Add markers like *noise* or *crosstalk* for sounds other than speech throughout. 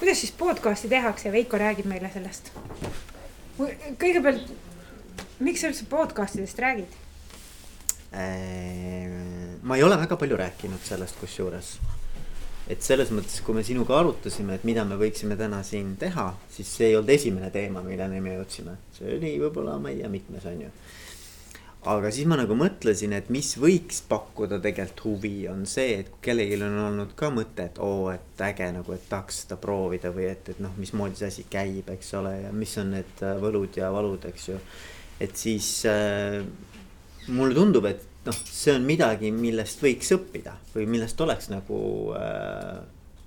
kuidas siis podcast'i tehakse, Veiko räägib meile sellest. kõigepealt, miks sa üldse podcast idest räägid? Äh, ma ei ole väga palju rääkinud sellest, kusjuures. et selles mõttes, kui me sinuga arutasime, et mida me võiksime täna siin teha, siis see ei olnud esimene teema, milleni me jõudsime. see oli võib-olla, ma ei tea, mitmes on ju. Aga siis ma nagu mõtlesin, et mis võiks pakkuda tegelikult huvi, on see, et kellelgi on olnud ka mõte, et oo, et äge nagu, et tahaks seda proovida või et, et noh, mismoodi see asi käib, eks ole, ja mis on need võlud ja valud, eks ju. et siis äh, mulle tundub, et noh, see on midagi, millest võiks õppida või millest oleks nagu äh,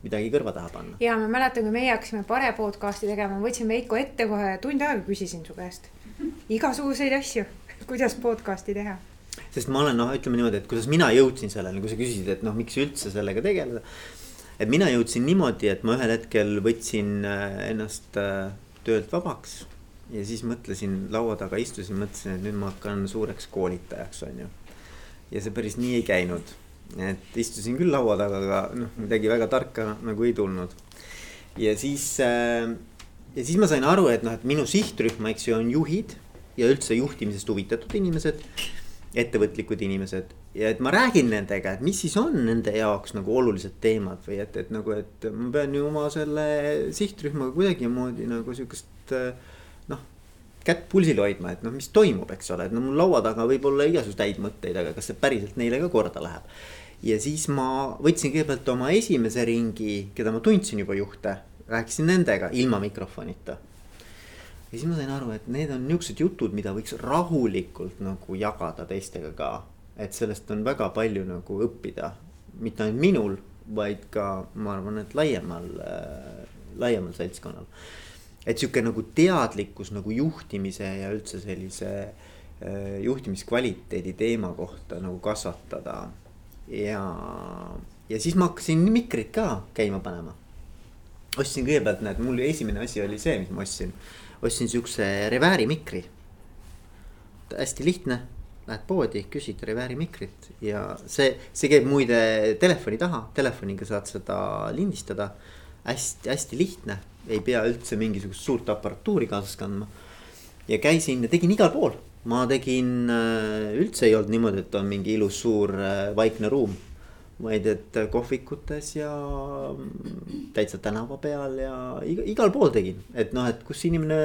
midagi kõrva taha panna. ja ma mäletan, kui meie hakkasime Pare podcast'i tegema, ma võtsin Veiko ette kohe tund aega küsisin su käest *laughs* igasuguseid asju, kuidas podcast'i teha. sest ma olen noh, ütleme niimoodi, et kuidas mina jõudsin selleni, kui sa küsisid, et noh, miks üldse sellega tegeleda. et mina jõudsin niimoodi, et ma ühel hetkel võtsin äh, ennast äh, töölt vabaks ja siis mõtlesin, laua taga istusin, mõtlesin, et nüüd ma hakkan suureks koolitajaks, on ju ja see päris nii ei käinud. et istusin küll laua taga, aga noh, midagi väga tarka nagu ei tulnud. ja siis äh,, ja siis ma sain aru, et noh, et minu sihtrühm, eks ju, on juhid ja üldse juhtimisest huvitatud inimesed ettevõtlikud inimesed ja et ma räägin nendega, et mis siis on nende jaoks nagu olulised teemad või et, et nagu, et ma pean ju oma selle sihtrühmaga kuidagimoodi nagu sihukest äh, kätt pulsil hoidma, et noh, mis toimub, eks ole, et no mul laua taga võib olla igasuguseid häid mõtteid, aga kas see päriselt neile ka korda läheb. ja siis ma võtsin kõigepealt oma esimese ringi, keda ma tundsin juba juhte, rääkisin nendega ilma mikrofonita. Ja siis ma sain aru, et need on niuksed jutud, mida võiks rahulikult nagu jagada teistega ka. et sellest on väga palju nagu õppida, mitte ainult minul, vaid ka ma arvan, et laiemal äh,, laiemal seltskonnal et sihuke nagu teadlikkus nagu juhtimise ja üldse sellise äh, juhtimiskvaliteedi teema kohta nagu kasvatada. ja, ja siis ma hakkasin mikrit ka käima panema. ostsin kõigepealt, näed, mul esimene asi oli see, mis ma ostsin. Ostsin siukse revääri mikri. hästi lihtne, lähed poodi, küsid revääri mikrit ja see, see käib muide telefoni taha, telefoniga saad seda lindistada hästi-hästi lihtne ei pea üldse mingisugust suurt aparatuuri kaasas kandma. ja käisin ja tegin igal pool, ma tegin äh, üldse ei olnud niimoodi, et on mingi ilus suur äh, vaikne ruum. Et kohvikutes ja mm, täitsa tänava peal ja igal pool tegin, et noh, et kus inimene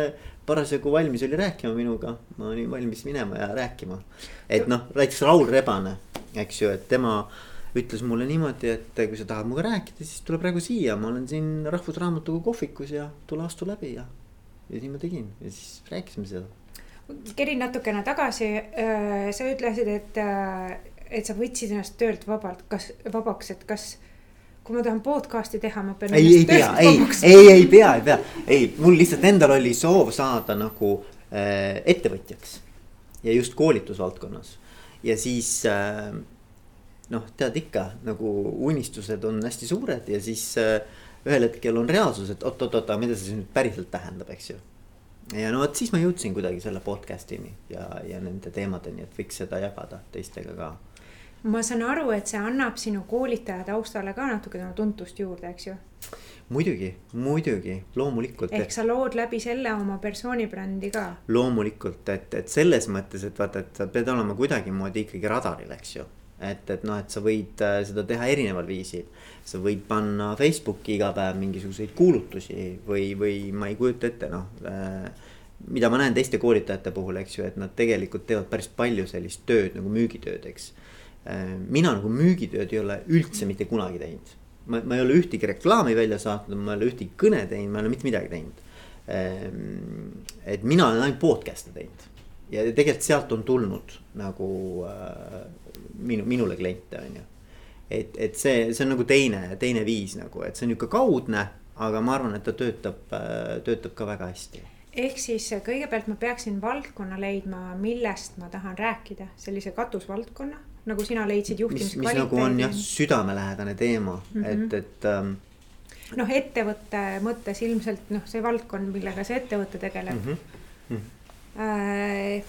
parasjagu valmis oli rääkima minuga, ma olin valmis minema ja rääkima. et noh, näiteks Raul Rebane, eks ju, et tema ütles mulle niimoodi, et kui sa tahad minuga rääkida, siis tule praegu siia, ma olen siin Rahvusraamatukogu kohvikus ja tule astu läbi ja. ja nii ma tegin ja siis rääkisime seda. kerin natukene tagasi, sa ütlesid, et, et sa võtsid ennast töölt vabalt, kas vabaks, et kas kui ma tahan podcast'i teha, ma pean. ei, ei pea, ei, ei, ei pea, ei pea, ei, mul lihtsalt endal oli soov saada nagu äh, ettevõtjaks ja just koolitusvaldkonnas ja siis äh, noh, tead ikka nagu unistused on hästi suured ja siis äh, ühel hetkel on reaalsus, et oot-oot-oot, aga mida see siis nüüd päriselt tähendab, eks ju. ja no vot siis ma jõudsin kuidagi selle podcast'ini ja, ja nende teemadeni, et võiks seda jagada teistega ka. Ma saan aru, et see annab sinu koolitaja taustale ka natukene tuntust juurde, eks ju muidugi, muidugi, loomulikult. ehk sa lood läbi selle oma persoonibrändi ka. loomulikult, et, et selles mõttes, et vaata, et sa pead olema kuidagimoodi ikkagi radaril, eks ju et, et noh, et sa võid äh, seda teha erineval viisil. sa võid panna Facebooki iga päev mingisuguseid kuulutusi või, või ma ei kujuta ette, noh äh,. mida ma näen teiste koolitajate puhul, eks ju, et nad tegelikult teevad päris palju sellist tööd nagu müügitööd, eks. Mina nagu müügitööd ei ole üldse mitte kunagi teinud. ma, ma ei ole ühtegi reklaami välja saatnud, ma ei ole ühtegi kõne teinud, ma ei ole mitte midagi teinud äh,. et mina olen ainult podcast'e teinud ja tegelikult sealt on tulnud nagu äh, minu, minule kliente, on ju. et, et see, see on nagu teine, teine viis nagu, et see on nihuke kaudne, aga ma arvan, et ta töötab, töötab ka väga hästi ehk siis kõigepealt ma peaksin valdkonna leidma, millest ma tahan rääkida, sellise katusvaldkonna, nagu sina leidsid juhtimiskvaliteedi. mis nagu on jah, südamelähedane teema mm, -hmm. et, et ähm,. noh, ettevõtte mõttes ilmselt noh, see valdkond, millega see ettevõte tegeleb mm. -hmm. Mm -hmm. Äh,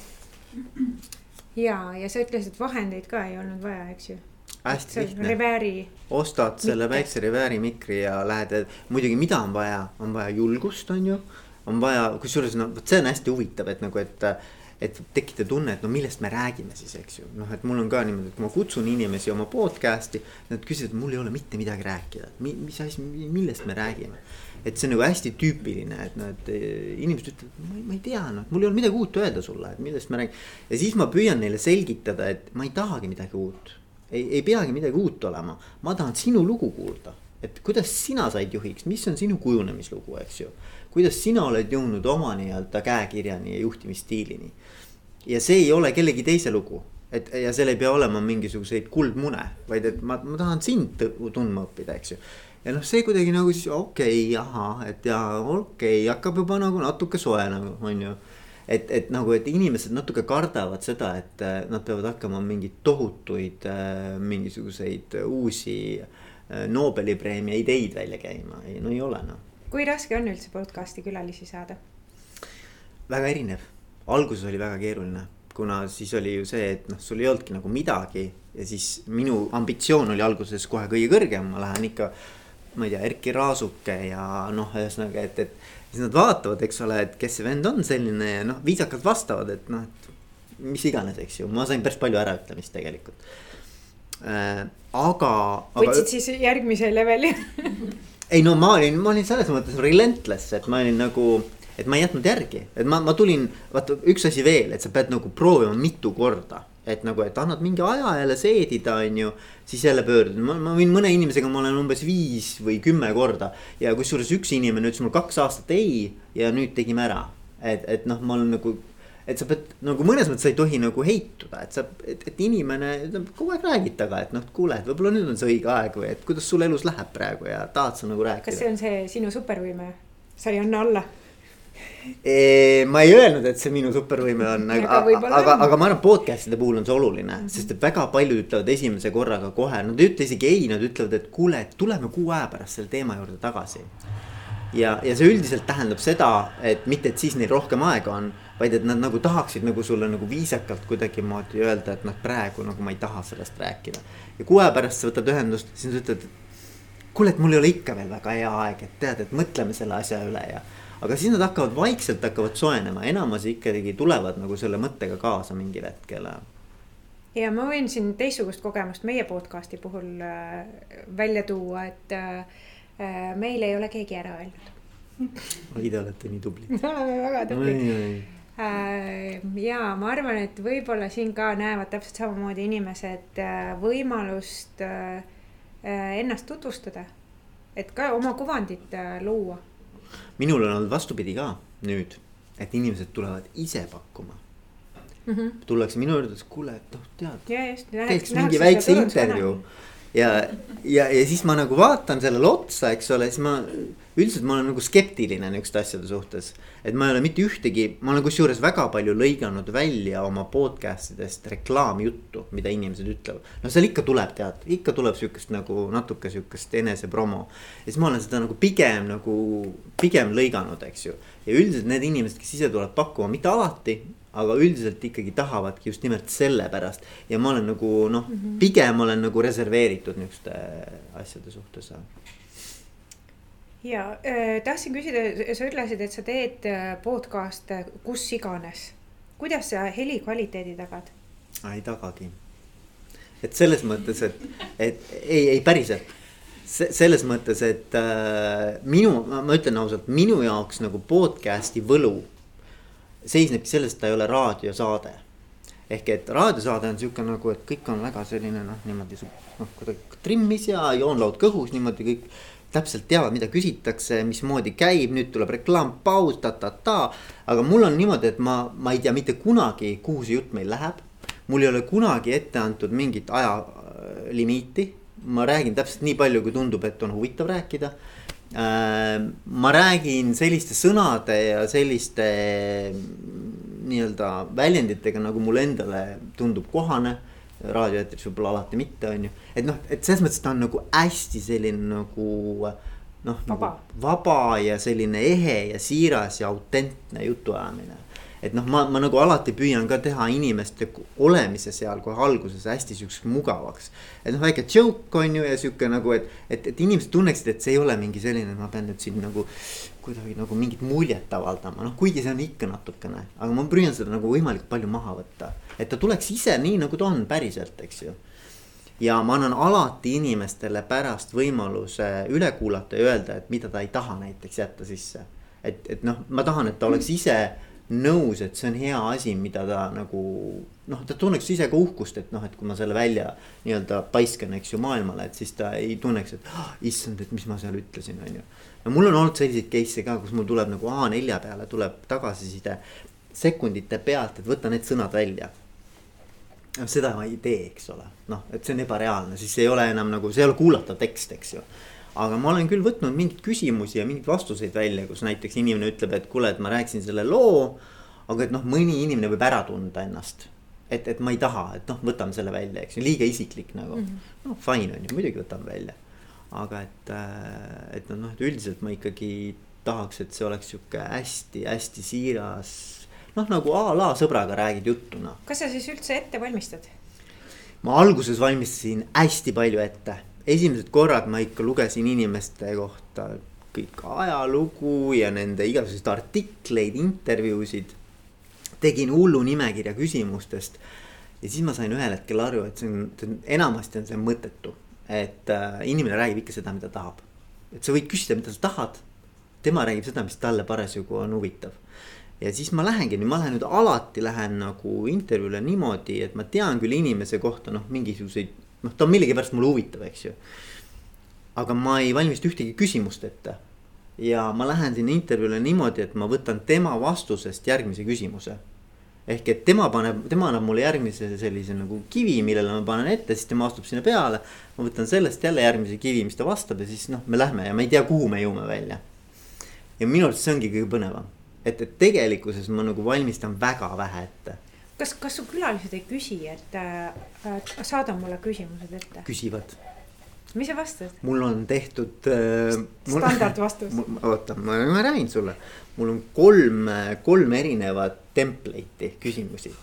ja, ja sa ütlesid, et vahendeid ka ei olnud vaja, eks ju? hästi lihtne. Ostad selle väikse Revääri mikri ja lähed, muidugi, mida on vaja, on vaja julgust, on ju. on vaja, kusjuures no vot see on hästi huvitav, et nagu, et et tekitada tunne, et no millest me räägime siis, eks ju. noh, et mul on ka niimoodi, et kui ma kutsun inimesi oma podcast'i, nad küsivad, mul ei ole mitte midagi rääkida, mis asi, millest me räägime. et see on nagu hästi tüüpiline, et noh, et eh, inimesed ütlevad, ma ei tea, noh, mul ei ole midagi uut öelda sulle, et millest me räägime. ja siis ma püüan neile selgitada, et ma ei tahagi midagi uut. ei, ei peagi midagi uut olema, ma tahan sinu lugu kuulda et kuidas sina said juhiks, mis on sinu kujunemislugu, eks ju. Kuidas sina oled jõudnud oma nii-öelda käekirjani ja juhtimisstiilini ja see ei ole kellegi teise lugu. et ja seal ei pea olema mingisuguseid kuldmune, vaid et ma, ma tahan sind tundma õppida, eks ju. ja noh, see kuidagi nagu siis okei okay,, ahah, et ja okei okay,, hakkab juba nagu natuke soojenema, on ju et, et nagu, et inimesed natuke kardavad seda, et äh, nad peavad hakkama mingeid tohutuid äh, mingisuguseid uusi äh, Nobeli preemia ideid välja käima, ei no ei ole noh. Kui raske on üldse podcast'i külalisi saada? väga erinev alguses oli väga keeruline, kuna siis oli ju see, et noh, sul ei olnudki nagu midagi ja siis minu ambitsioon oli alguses kohe kõige kõrgem, ma lähen ikka. ma ei tea, Erkki Raasuke ja noh, ühesõnaga, et, et siis nad vaatavad, eks ole, et kes see vend on selline ja noh, viisakalt vastavad, et noh, et mis iganes, eks ju, ma sain päris palju äraütlemist tegelikult äh,. aga. võtsid aga... siis järgmise leveli *laughs* ei no ma olin, ma olin selles mõttes relentless, et ma olin nagu et ma ei jätnud järgi, et ma, ma tulin, vaata üks asi veel, et sa pead nagu proovima mitu korda. et nagu, et annad mingi aja jälle seedida, on ju, siis jälle pöördun, ma võin mõne inimesega, ma olen umbes viis või kümme korda. ja kusjuures üks inimene ütles mulle kaks aastat ei ja nüüd tegime ära. et, et noh, ma olen nagu et sa pead nagu mõnes mõttes sa ei tohi nagu heituda, et sa, et, et inimene kogu aeg räägid taga, et noh, kuule, et võib-olla nüüd on see õige aeg või et kuidas sul elus läheb praegu ja tahad sa nagu rääkida. kas see on see sinu supervõime, sa ei anna alla ma ei öelnud, et see minu supervõime on, aga, aga, aga, aga ma arvan, podcast'ide puhul on see oluline mm, -hmm. sest et väga paljud ütlevad esimese korraga kohe, nad ei ütle isegi ei, nad ütlevad, et kuule, et tuleme kuu aja pärast selle teema juurde tagasi. ja, ja see üldiselt tähendab seda, et mitte, et siis neil rohkem aega on, vaid et nad nagu tahaksid nagu sulle nagu viisakalt kuidagimoodi öelda, et noh, praegu nagu ma ei taha sellest rääkida. ja kuu aja pärast sa võtad ühendust, siis nad ütlevad, kuule, et mul ei ole ikka veel väga hea aeg, et tead, et mõtleme selle asja üle ja aga siis nad hakkavad vaikselt hakkavad soojenema, enamus ikkagi tulevad nagu selle mõttega kaasa mingil hetkel. ja ma võin siin teistsugust kogemust meie podcast'i puhul äh, välja tuua, et äh, äh, meil ei ole keegi ära öelnud. oi, te olete nii tublid. *laughs* me oleme väga tublid ja ma arvan, et võib-olla siin ka näevad täpselt samamoodi inimesed võimalust ennast tutvustada, et ka oma kuvandit luua minul on olnud vastupidi ka nüüd, et inimesed tulevad ise pakkuma mm. -hmm. tullakse minu juurde, et kuule, et noh, tead, teeks mingi väikse intervjuu ja, ja, ja siis ma nagu vaatan sellele otsa, eks ole, siis ma üldiselt ma olen nagu skeptiline niisuguste asjade suhtes. et ma ei ole mitte ühtegi, ma olen kusjuures väga palju lõiganud välja oma podcast idest reklaamjuttu, mida inimesed ütlevad. no seal ikka tuleb, tead, ikka tuleb sihukest nagu natuke sihukest enesepromo. ja siis ma olen seda nagu pigem nagu, pigem lõiganud, eks ju. ja üldiselt need inimesed, kes ise tulevad pakkuma, mitte alati, aga üldiselt ikkagi tahavadki just nimelt sellepärast. ja ma olen nagu noh mm -hmm., pigem olen nagu reserveeritud niisuguste asjade suhtes ja äh, tahtsin küsida, sa ütlesid, et sa teed äh, podcast'e kus iganes. kuidas sa heli kvaliteedi tagad? ei tagagi. et selles mõttes, et, et ei, ei päriselt selles mõttes, et äh, minu, ma ütlen ausalt, minu jaoks nagu podcast'i võlu seisnebki selles, et ta ei ole raadiosaade. ehk et raadiosaade on sihuke nagu, et kõik on väga selline noh, niimoodi noh, kuidagi trimmis ja joonlaud kõhus niimoodi kõik täpselt teavad, mida küsitakse, mismoodi käib, nüüd tuleb reklaampaus ta,, ta-ta-ta. aga mul on niimoodi, et ma, ma ei tea mitte kunagi, kuhu see jutt meil läheb. mul ei ole kunagi ette antud mingit ajalimiiti. ma räägin täpselt nii palju, kui tundub, et on huvitav rääkida. Äh, ma räägin selliste sõnade ja selliste nii-öelda väljenditega, nagu mulle endale tundub kohane raadioeetris võib-olla alati mitte, on ju. et noh, et selles mõttes ta on nagu hästi selline nagu noh, nagu vaba ja selline ehe ja siiras ja autentne jutuajamine. Et noh, ma, ma nagu alati püüan ka teha inimeste olemise seal kohe alguses hästi siukseks mugavaks. et noh, väike joke on ju ja sihuke nagu, et, et, et inimesed tunneksid, et see ei ole mingi selline, et ma pean nüüd siin nagu. kuidagi nagu mingit muljet avaldama, noh kuigi see on ikka natukene, aga ma püüan seda nagu võimalikult palju maha võtta. et ta tuleks ise nii, nagu ta on päriselt, eks ju ja ma annan alati inimestele pärast võimaluse üle kuulata ja öelda, et mida ta ei taha näiteks jätta sisse. et, et noh, ma tahan, et ta oleks ise nõus, et see on hea asi, mida ta nagu noh, ta tunneks ise ka uhkust, et noh, et kui ma selle välja nii-öelda paiskan, eks ju, maailmale, et siis ta ei tunneks, et oh, issand, et mis ma seal ütlesin, on ju. no mul on olnud selliseid case'e ka, kus mul tuleb nagu A4 peale tuleb tagasiside sekundite pealt, et võta need sõnad välja. seda ma ei tee, eks ole, noh, et see on ebareaalne, siis ei ole enam nagu, see ei ole kuulatav tekst, eks ju aga ma olen küll võtnud mingeid küsimusi ja mingeid vastuseid välja, kus näiteks inimene ütleb, et kuule, et ma rääkisin selle loo. aga et noh, mõni inimene võib ära tunda ennast. et, et ma ei taha, et noh, võtame selle välja, eks ju, liiga isiklik nagu mm. -hmm. noh, fine on ju, muidugi võtame välja. aga et, äh, et noh, et üldiselt ma ikkagi tahaks, et see oleks sihuke hästi-hästi siiras. noh, nagu a la sõbraga räägid juttu noh. kas sa siis üldse ette valmistad? ma alguses valmistasin hästi palju ette esimesed korrad ma ikka lugesin inimeste kohta kõik ajalugu ja nende igasuguseid artikleid, intervjuusid. tegin hullu nimekirja küsimustest. ja siis ma sain ühel hetkel aru, et see on, enamasti on see mõttetu. et äh, inimene räägib ikka seda, mida tahab. et sa võid küsida, mida sa tahad. tema räägib seda, mis talle parasjagu on huvitav. ja siis ma lähengi, ma lähen nüüd alati lähen nagu intervjuule niimoodi, et ma tean küll inimese kohta noh, mingisuguseid noh, ta on millegipärast mulle huvitav, eks ju. aga ma ei valmista ühtegi küsimust ette. ja ma lähen sinna intervjuule niimoodi, et ma võtan tema vastusest järgmise küsimuse. ehk et tema paneb, tema annab mulle järgmise sellise nagu kivi, millele ma panen ette, siis tema astub sinna peale. ma võtan sellest jälle järgmise kivi, mis ta vastab ja siis noh, me lähme ja ma ei tea, kuhu me jõuame välja. ja minu arust see ongi kõige põnevam, et, et tegelikkuses ma nagu valmistan väga vähe ette kas, kas su külalised ei küsi, et äh, saada mulle küsimused ette? küsivad. mis sa vastad? mul on tehtud äh,. standardvastus. *laughs* oota, ma, ma räägin sulle, mul on kolm, kolm erinevat template'i küsimusi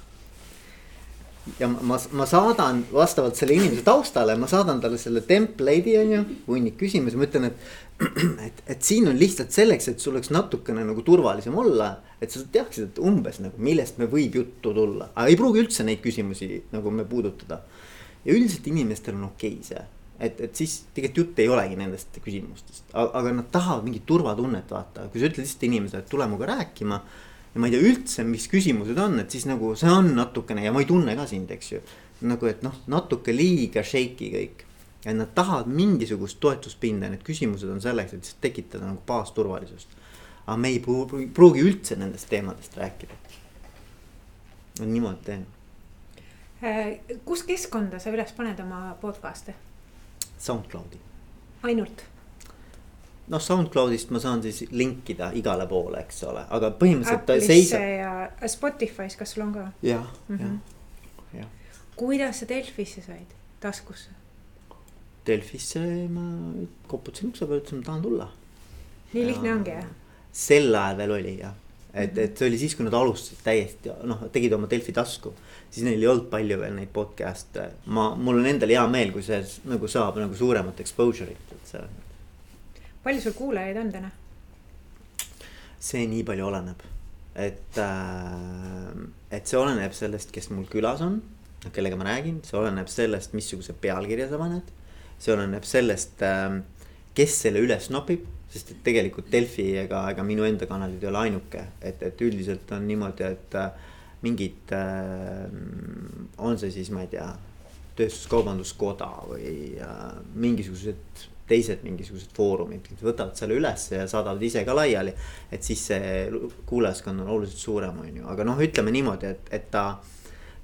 ja ma, ma, saadan vastavalt selle inimese taustale, ma saadan talle selle template'i on ju, hunnik küsimusi, ma ütlen, et. *clears throat* et, et siin on lihtsalt selleks, et sul oleks natukene nagu turvalisem olla, et sa teaksid, et umbes nagu millest me võib juttu tulla, aga ei pruugi üldse neid küsimusi nagu me puudutada. ja üldiselt inimestel on okei okay see, et, et siis tegelikult jutt ei olegi nendest küsimustest, aga nad tahavad mingit turvatunnet vaata, kui sa ütled lihtsalt inimesele, et tule minuga rääkima ja ma ei tea üldse, mis küsimused on, et siis nagu see on natukene ja ma ei tunne ka sind, eks ju. nagu, et noh, natuke liiga shaky kõik. ja nad tahavad mingisugust toetuspinda, need küsimused on selleks, et tekitada nagu baasturvalisust. aga me ei pruugi, pruugi üldse nendest teemadest rääkida. no niimoodi teen. Äh, kus keskkonda sa üles paned oma podcast'e? SoundCloudi. ainult noh, SoundCloudist ma saan siis linkida igale poole, eks ole, aga põhimõtteliselt ta seisab. ja Spotify's, kas sul on ka? jah -hmm. jah, jah. kuidas sa Delfisse said, taskusse? Delfisse ma koputasin ukse peale, ütlesin, ma tahan tulla. nii ja, lihtne ongi jah? sel ajal veel oli jah, et mm, -hmm. et see oli siis, kui nad alustasid täiesti noh, tegid oma Delfi tasku. siis neil ei olnud palju veel neid podcast'e, ma, mul on endal hea meel, kui see nagu saab nagu suuremat exposure'it, et see palju sul kuulajaid on täna? see nii palju oleneb, et äh,, et see oleneb sellest, kes mul külas on, kellega ma räägin, see oleneb sellest, missuguse pealkirja sa paned. see oleneb sellest äh,, kes selle üles nopib, sest et tegelikult Delfi ega, ega minu enda kanalid ei ole ainuke, et, et üldiselt on niimoodi, et äh, mingid äh,, on see siis, ma ei tea, tööstuskaubanduskoda või äh, mingisugused teised mingisugused foorumid võtavad selle ülesse ja saadavad ise ka laiali. et siis see kuulajaskond on oluliselt suurem, on ju, aga noh, ütleme niimoodi, et, et ta,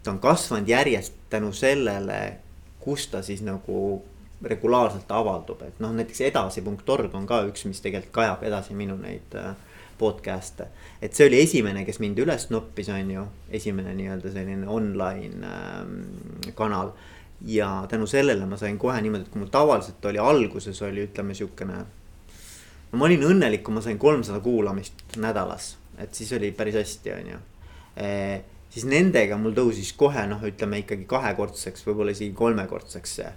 ta on kasvanud järjest tänu sellele, kus ta siis nagu regulaarselt avaldub, et noh, näiteks edasi.org on ka üks, mis tegelikult kajab edasi minu neid äh, podcast'e. et see oli esimene, kes mind üles noppis, on ju, esimene nii-öelda selline online äh, kanal ja tänu sellele ma sain kohe niimoodi, et kui mul tavaliselt oli alguses oli, ütleme siukene. no ma olin õnnelik, kui ma sain kolmsada kuulamist nädalas, et siis oli päris hästi, on ju. siis nendega mul tõusis kohe noh, ütleme ikkagi kahekordseks, võib-olla isegi kolmekordseks see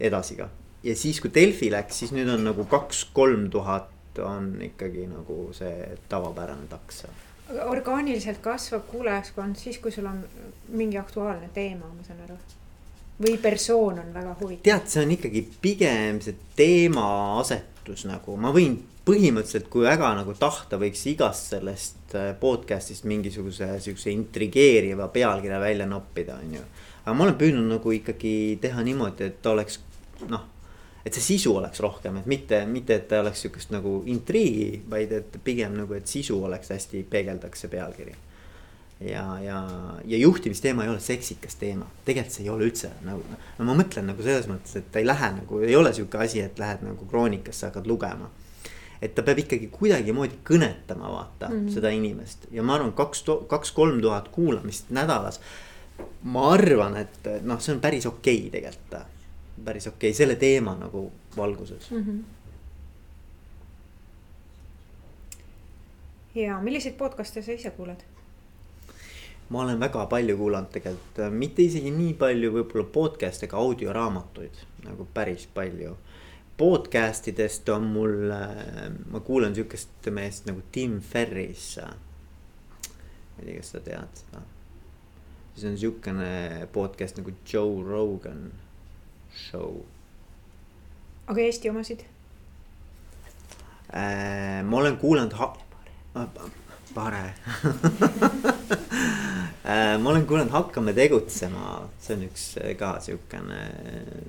edasi ka. ja siis, kui Delfi läks, siis nüüd on nagu kaks-kolm tuhat on ikkagi nagu see tavapärane taks seal orgaaniliselt kasvab kuulajaskond siis, kui sul on mingi aktuaalne teema, ma saan aru. Või persoon on väga huvitav. tead, see on ikkagi pigem see teemaasetus nagu, ma võin põhimõtteliselt, kui väga nagu tahta, võiks igast sellest äh, podcast'ist mingisuguse siukse intrigeeriva pealkirja välja noppida, on ju. aga ma olen püüdnud nagu ikkagi teha niimoodi, et oleks noh et see sisu oleks rohkem, et mitte, mitte, et ta oleks sihukest nagu intriigi, vaid et pigem nagu, et sisu oleks hästi, peegeldaks see pealkiri. Ja, ja, ja juhtimisteema ei ole seksikas teema, tegelikult see ei ole üldse nagu, no ma mõtlen nagu selles mõttes, et ta ei lähe nagu, ei ole sihuke asi, et lähed nagu kroonikasse, hakkad lugema et ta peab ikkagi kuidagimoodi kõnetama, vaata mm -hmm. seda inimest ja ma arvan, kaks, kaks-kolm tuhat kuulamist nädalas. ma arvan, et noh, see on päris okei okay tegelikult päris okei okay, selle teema nagu valguses mm. -hmm. ja milliseid podcast'e sa ise kuulad? Ma olen väga palju kuulanud tegelikult, mitte isegi nii palju võib-olla podcast'e, aga audioraamatuid nagu päris palju. Podcast idest on mul, ma kuulan sihukest meest nagu Tim Ferris. ma ei tea, kas sa tead seda. siis on sihukene podcast nagu Joe Rogan show. aga Eesti omasid äh,? ma olen kuulanud ha-, pare *laughs* äh, ma olen kuulanud Hakkame tegutsema, see on üks ka siukene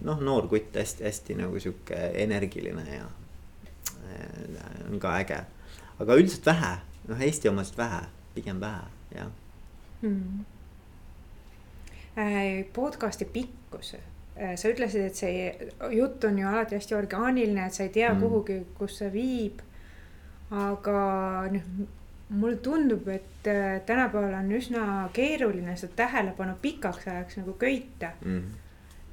noh, noor kutt, hästi-hästi nagu sihuke energiline ja äh, on ka äge. aga üldiselt vähe, noh Eesti omasid vähe, pigem vähe, jah. Äh, podcast'i pikkus Äh, sa ütlesid, et see jutt on ju alati hästi orgaaniline, et sa ei tea mm. kuhugi, kus see viib. aga noh, mulle tundub, et äh, tänapäeval on üsna keeruline seda tähelepanu pikaks ajaks nagu köita. Mm..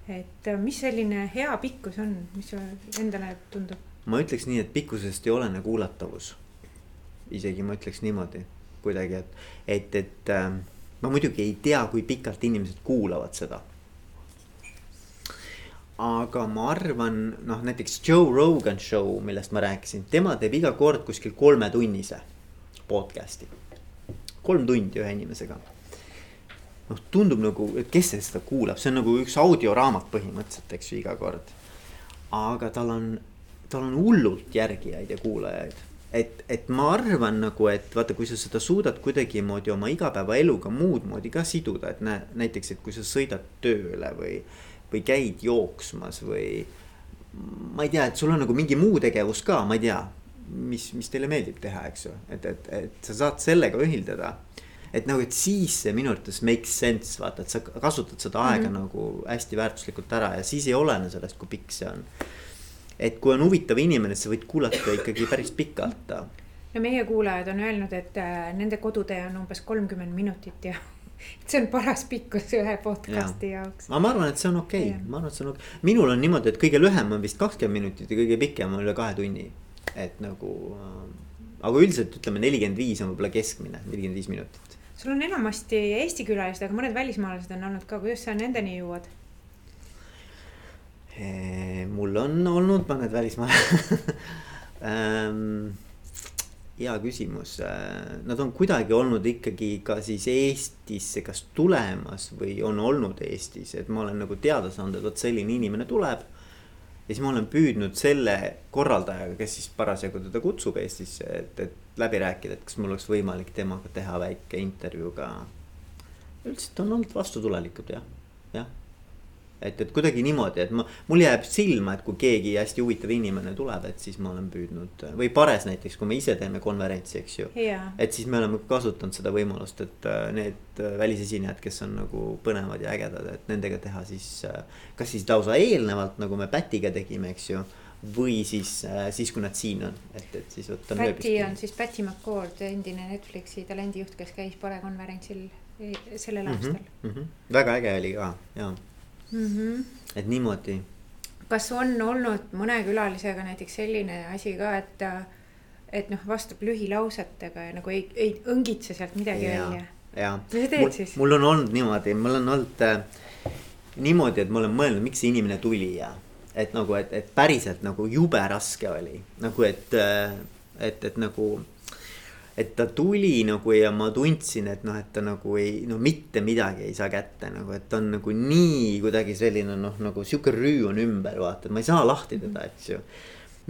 et äh, mis selline hea pikkus on, mis endale tundub? ma ütleks nii, et pikkusest ei olene kuulatavus. isegi ma ütleks niimoodi kuidagi, et, et, et äh, ma muidugi ei tea, kui pikalt inimesed kuulavad seda. Aga ma arvan, noh näiteks Joe Rogan show, millest ma rääkisin, tema teeb iga kord kuskil kolmetunnise podcast'i. kolm tundi ühe inimesega. noh, tundub nagu, et kes seda kuulab, see on nagu üks audioraamat põhimõtteliselt, eks ju, iga kord. aga tal on, tal on hullult järgijaid ja kuulajaid. et, et ma arvan nagu, et vaata, kui sa seda suudad kuidagimoodi oma igapäevaeluga muud moodi ka siduda, et näe, näiteks, et kui sa sõidad tööle või või käid jooksmas või. ma ei tea, et sul on nagu mingi muu tegevus ka, ma ei tea, mis, mis teile meeldib teha, eks ju, et, et, et sa saad sellega ühildada. et nagu, et siis see minu arvates makes sense, vaata, et sa kasutad seda aega mm -hmm. nagu hästi väärtuslikult ära ja siis ei olene sellest, kui pikk see on. et kui on huvitav inimene, siis sa võid kuulata ikkagi päris pikalt. no meie kuulajad on öelnud, et äh, nende kodutee on umbes kolmkümmend minutit ja *laughs* see on paras pikkus ühe podcast'i ja. jaoks. aga ma arvan, et see on okei okay., ma arvan, et see on okei okay., minul on niimoodi, et kõige lühem on vist kakskümmend minutit ja kõige pikem on üle kahe tunni. Et nagu, äh, aga üldiselt ütleme nelikümmend viis on võib-olla keskmine, nelikümmend viis minutit. sul on enamasti Eesti külalised, aga mõned välismaalased on olnud ka, kuidas sa nendeni jõuad? mul on olnud mõned välismaalased *laughs* hea küsimus, nad on kuidagi olnud ikkagi ka siis Eestisse kas tulemas või on olnud Eestis, et ma olen nagu teada saanud, et vot selline inimene tuleb. Ja siis ma olen püüdnud selle korraldajaga, kes siis parasjagu teda kutsub Eestisse, et, et läbi rääkida, et kas mul oleks võimalik temaga teha väike intervjuu ka. üldiselt on olnud vastutulelikud jah, jah et, et kuidagi niimoodi, et ma, mul jääb silma, et kui keegi hästi huvitav inimene tuleb, et siis ma olen püüdnud või Pares näiteks, kui me ise teeme konverentsi, eks ju yeah.. et siis me oleme kasutanud seda võimalust, et äh, need äh, välisesinejad, kes on nagu põnevad ja ägedad, et nendega teha siis. Äh, kas siis lausa eelnevalt, nagu me Pätiga tegime, eks ju või siis, siis kui nad siin on, et, et siis võtta. Päti on siis Päti McCord, endine Netflixi talendijuht, kes käis Pare konverentsil e, sellel mm -hmm, aastal mm. -hmm. väga äge oli ka, jaa mm. -hmm. et niimoodi. kas on olnud mõne külalisega näiteks selline asi ka, et, et noh, vastab lühilausetega ja nagu ei, ei õngitse sealt midagi ja, välja? ja. mis sa teed siis? mul on olnud niimoodi, mul on olnud äh, niimoodi, et ma olen mõelnud, miks see inimene tuli ja. et nagu, et, et päriselt nagu jube raske oli, nagu et, äh, et, et nagu et ta tuli nagu ja ma tundsin, et noh, et ta nagu ei, no mitte midagi ei saa kätte nagu, et ta on nagu nii kuidagi selline noh, nagu sihuke rüü on ümber vaata, et ma ei saa lahti teda, eks ju.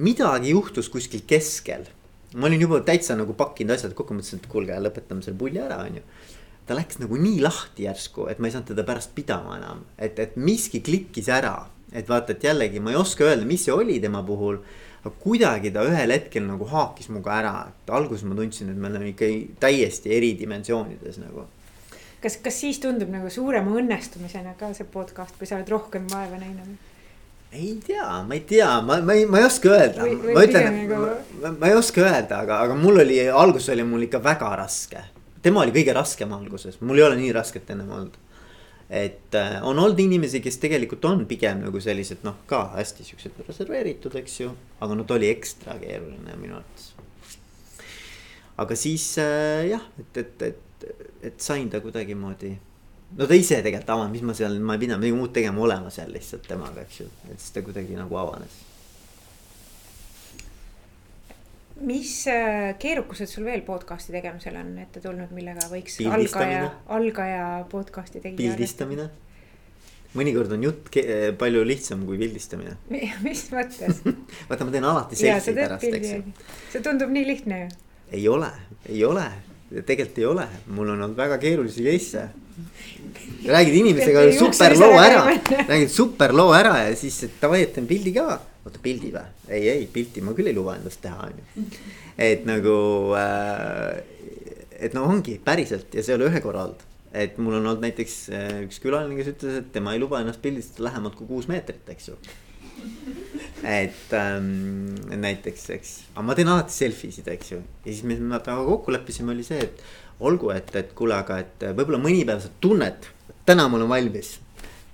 midagi juhtus kuskil keskel. ma olin juba täitsa nagu pakkinud asjad kokku, mõtlesin, et kuulge, lõpetame selle pulli ära, on ju. ta läks nagu nii lahti järsku, et ma ei saanud teda pärast pidama enam, et, et miski klikkis ära. et vaata, et jällegi ma ei oska öelda, mis see oli tema puhul aga kuidagi ta ühel hetkel nagu haakis minuga ära, et alguses ma tundsin, et me oleme ikka täiesti eri dimensioonides nagu. kas, kas siis tundub nagu suurema õnnestumisena ka see podcast, kui sa oled rohkem vaeva näinud? ei tea, ma ei tea, ma, ma ei, ma ei oska öelda, ma ütlen, nagu... ma, ma ei oska öelda, aga, aga mul oli, alguses oli mul ikka väga raske. tema oli kõige raskem alguses, mul ei ole nii rasket ennem olnud et äh, on olnud inimesi, kes tegelikult on pigem nagu sellised noh, ka hästi siuksed reserveeritud, eks ju. aga no ta oli ekstra keeruline minu arvates. aga siis äh, jah, et, et, et, et sain ta kuidagimoodi. no ta ise tegelikult avanes, mis ma seal, ma ei pidanud midagi muud tegema, olema seal lihtsalt temaga, eks ju, et siis ta kuidagi nagu avanes mis äh, keerukused sul veel podcast'i tegemisel on ette tulnud, millega võiks algaja, algaja podcast'i tegija. pildistamine. mõnikord on jutt palju lihtsam kui pildistamine. *laughs* mis mõttes *laughs* vaata, ma teen alati selfie pärast, eks ju. see tundub nii lihtne ju. ei ole, ei ole, tegelikult ei ole, mul on olnud väga keerulisi case'e räägid inimesega *laughs* super loo ära, räägid super loo ära ja siis, et davai, et teen pildi ka oota pildi või? ei, ei pilti ma küll ei luba endast teha, on ju. *laughs* et nagu äh,, et no ongi päriselt ja see ei ole ühe korra olnud. et mul on olnud näiteks äh, üks külaline, kes ütles, et tema ei luba ennast pildistada lähemalt kui kuus meetrit, eks ju. et ähm, näiteks, eks, aga ma teen alati selfie sid, eks ju. ja siis me, temaga kokku leppisime, oli see, et olgu, et, et kuule, aga et võib-olla mõni päev sa tunned, täna mul on valmis.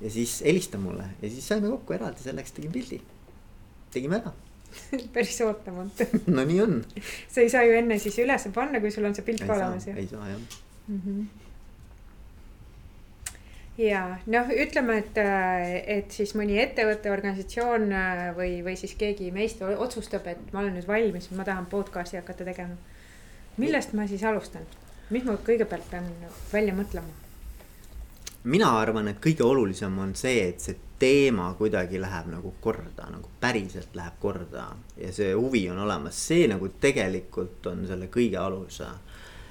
ja siis helista mulle ja siis saime kokku eraldi selleks tegin pildi tegime ära *laughs* päris ootamatu no nii on. sa ei saa ju enne siis ülesse panna, kui sul on see pilt ka olemas ju. ei saa jah mm. -hmm. ja noh, ütleme, et, et siis mõni ettevõte, organisatsioon või, või siis keegi meist otsustab, et ma olen nüüd valmis, ma tahan podcast'i hakata tegema. millest ma siis alustan, mis ma kõigepealt pean välja mõtlema? Mina arvan, et kõige olulisem on see, et see teema kuidagi läheb nagu korda, nagu päriselt läheb korda ja see huvi on olemas, see nagu tegelikult on selle kõige alus.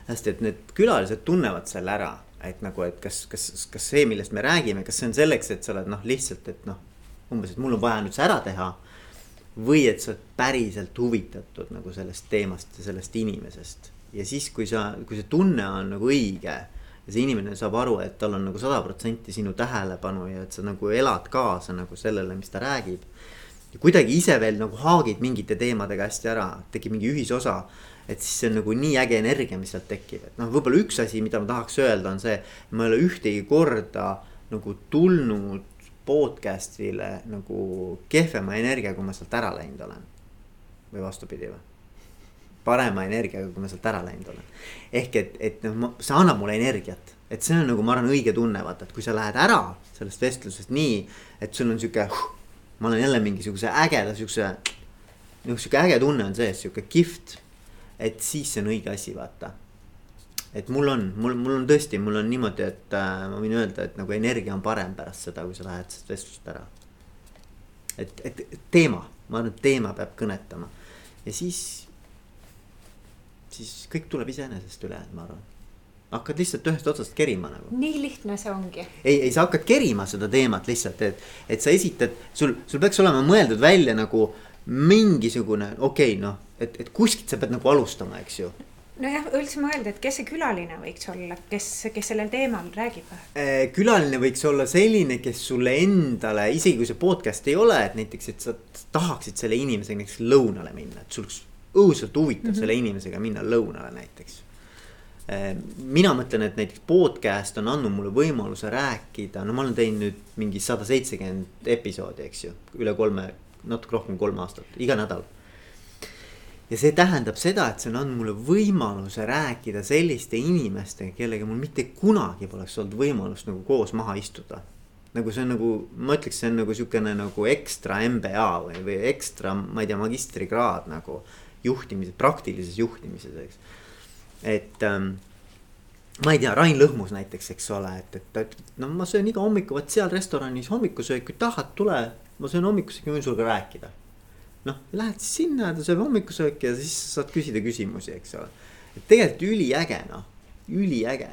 hästi, et need külalised tunnevad selle ära, et nagu, et kas, kas, kas see, millest me räägime, kas see on selleks, et sa oled noh, lihtsalt, et noh, umbes, et mul on vaja nüüd see ära teha. või et sa oled päriselt huvitatud nagu sellest teemast ja sellest inimesest ja siis, kui sa, kui see tunne on nagu õige ja see inimene saab aru, et tal on nagu sada protsenti sinu tähelepanu ja et sa nagu elad kaasa nagu sellele, mis ta räägib. ja kuidagi ise veel nagu haagid mingite teemadega hästi ära, tekib mingi ühisosa. et siis see on nagu nii äge energia, mis sealt tekib, et noh, võib-olla üks asi, mida ma tahaks öelda, on see. ma ei ole ühtegi korda nagu tulnud podcast'ile nagu kehvema energiaga, kui ma sealt ära läinud olen. või vastupidi või parema energiaga, kui ma sealt ära läinud olen. ehk et, et noh, see annab mulle energiat, et see on nagu ma arvan õige tunne, vaata, et kui sa lähed ära sellest vestlusest nii, et sul on sihuke ma olen jälle mingisuguse ägeda siukse, nagu sihuke äge tunne on sees, sihuke kihvt. et siis see on õige asi, vaata. et mul on, mul, mul on tõesti, mul on niimoodi, et äh, ma võin öelda, et nagu energia on parem pärast seda, kui sa lähed sellest vestlust ära. et, et teema, ma arvan, et teema peab kõnetama ja siis siis kõik tuleb iseenesest üle, ma arvan hakkad lihtsalt ühest otsast kerima nagu. nii lihtne see ongi. ei, ei sa hakkad kerima seda teemat lihtsalt, et, et sa esitad, sul, sul peaks olema mõeldud välja nagu mingisugune, okei okay,, noh, et, et kuskilt sa pead nagu alustama, eks ju. nojah, üldse mõelda, et kes see külaline võiks olla, kes, kes sellel teemal räägib? Äh, külaline võiks olla selline, kes sulle endale, isegi kui see podcast ei ole, et näiteks, et sa tahaksid selle inimesega näiteks lõunale minna, et sul õudselt huvitab mm -hmm. selle inimesega minna lõunale näiteks. Ehm, mina mõtlen, et näiteks podcast on andnud mulle võimaluse rääkida, no ma olen teinud nüüd mingi sada seitsekümmend episoodi, eks ju, üle kolme, natuke rohkem kolm aastat, iga nädal. ja see tähendab seda, et see on andnud mulle võimaluse rääkida selliste inimestega, kellega mul mitte kunagi poleks olnud võimalust nagu koos maha istuda. nagu see on nagu, ma ütleks, see on nagu sihukene nagu ekstra MBA või, või ekstra, ma ei tea, magistrikraad nagu juhtimises, praktilises juhtimises, eks. et ähm, ma ei tea, Rain Lõhmus näiteks, eks ole, et, et, et no ma söön iga hommiku, vot seal restoranis hommikusööki, tahad, tule, ma söön hommikusööki, võin sinuga rääkida noh, lähed siis sinna, ta sööb hommikusööki ja siis saad küsida küsimusi, eks ole. et tegelikult üliäge noh, üliäge,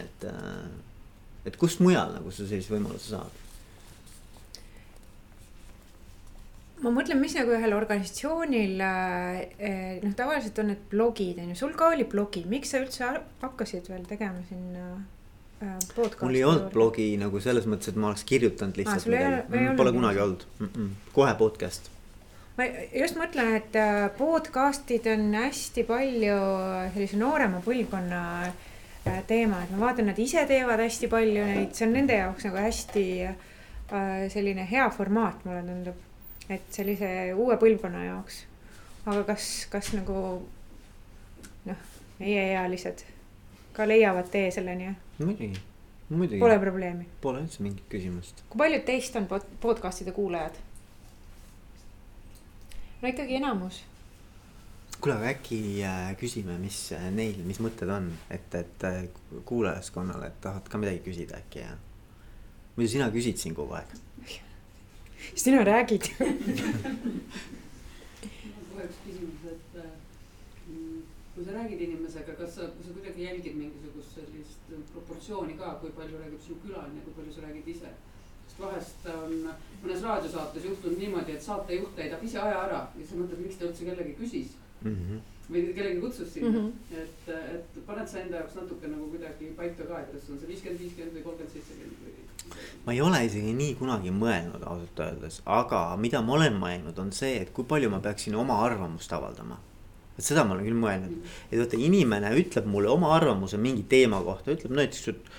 et, äh, et kust mujal nagu sa sellise võimaluse saad ma mõtlen, mis nagu ühel organisatsioonil eh, noh, tavaliselt on need blogid on ju, sul ka oli blogi, miks sa üldse hakkasid veel tegema sinna podcast'i? mul ei olnud blogi nagu selles mõttes, et ma oleks kirjutanud lihtsalt ah, midagi, pole kunagi olnud. Mm, -mm. kohe podcast. Ma just mõtlen, et äh, podcast'id on hästi palju sellise noorema põlvkonna äh, teema, et ma vaatan, nad ise teevad hästi palju neid, see on nende jaoks nagu hästi äh, selline hea formaat, mulle tundub. Et sellise uue põlvkonna jaoks. aga kas, kas nagu noh, meieealised ka leiavad tee selleni? muidugi, muidugi. Pole probleemi. Pole üldse mingit küsimust. kui paljud teist on podcast'ide kuulajad? no ikkagi enamus. kuule, aga äkki äh, küsime, mis äh, neil, mis mõtted on, et, et äh, kuulajaskonnale, et tahad ka midagi küsida äkki ja. muidu sina küsid siin kogu aeg. *laughs* sina räägid kohe üks küsimus, et mm, kui sa räägid inimesega, kas sa, sa kuidagi jälgid mingisugust sellist proportsiooni ka, kui palju räägib sinu külaline, kui palju sa räägid ise? sest vahest on mõnes raadiosaates juhtunud niimoodi, et saatejuht täidab ise aja ära ja siis mõtled, miks ta üldse kellegi küsis mm. -hmm. Või kellegi kutsus sinna mm, -hmm. et, et paned sa enda jaoks natuke nagu kuidagi paika ka, et kas on see viiskümmend, viiskümmend või kolmkümmend, seitsekümmend või? ma ei ole isegi nii kunagi mõelnud ausalt öeldes, aga mida ma olen mõelnud, on see, et kui palju ma peaksin oma arvamust avaldama et seda ma olen küll mõelnud, mhm. et vaata inimene ütleb mulle oma arvamuse mingi teema kohta, ütleb näiteks, et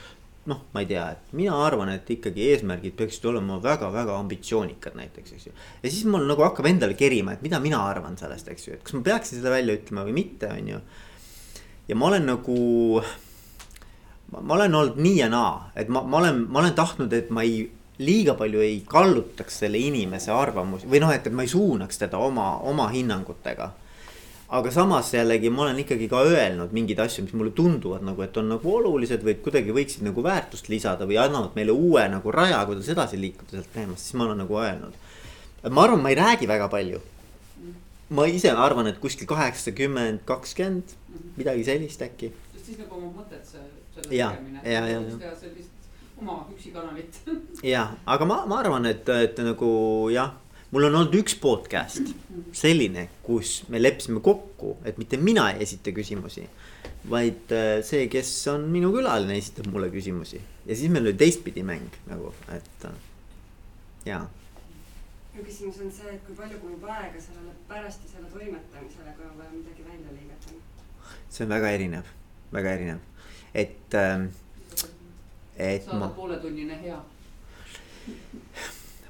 noh, ma ei tea, et mina arvan, et ikkagi eesmärgid peaksid olema väga-väga ambitsioonikad näiteks, eks ju. ja siis mul nagu hakkab endale kerima, et mida mina arvan sellest, eks ju, et kas ma peaksin seda välja ütlema või mitte, on ju. ja ma olen nagu, ma olen olnud nii ja naa, et ma, ma olen, ma olen tahtnud, et ma ei liiga palju ei kallutaks selle inimese arvamusi või noh, et, ma ei suunaks teda oma, oma hinnangutega aga samas jällegi ma olen ikkagi ka öelnud mingeid asju, mis mulle tunduvad nagu, et on nagu olulised või kuidagi võiksid nagu väärtust lisada või annavad meile uue nagu raja, kuidas edasi liikuda sealt teemast, siis ma olen nagu öelnud. ma arvan, ma ei räägi väga palju. ma ise arvan, et kuskil kaheksakümmend, kakskümmend, midagi sellist äkki. siis nagu oma mõtet see, selle tegemine. ja, ja, ja. teha sellist oma üksikanalit. ja, aga ma, ma arvan, et, et nagu jah mul on olnud üks podcast selline, kus me leppisime kokku, et mitte mina ei esita küsimusi. vaid äh, see, kes on minu külaline, esitab mulle küsimusi ja siis meil oli teistpidi mäng nagu, et äh, jaa. mu küsimus on see, et kui palju kulub aega sellele pärast ja selle toimetamisele, kui on vaja midagi välja lõigata? see on väga erinev, väga erinev, et äh,. et saada ma... pooletunnine hea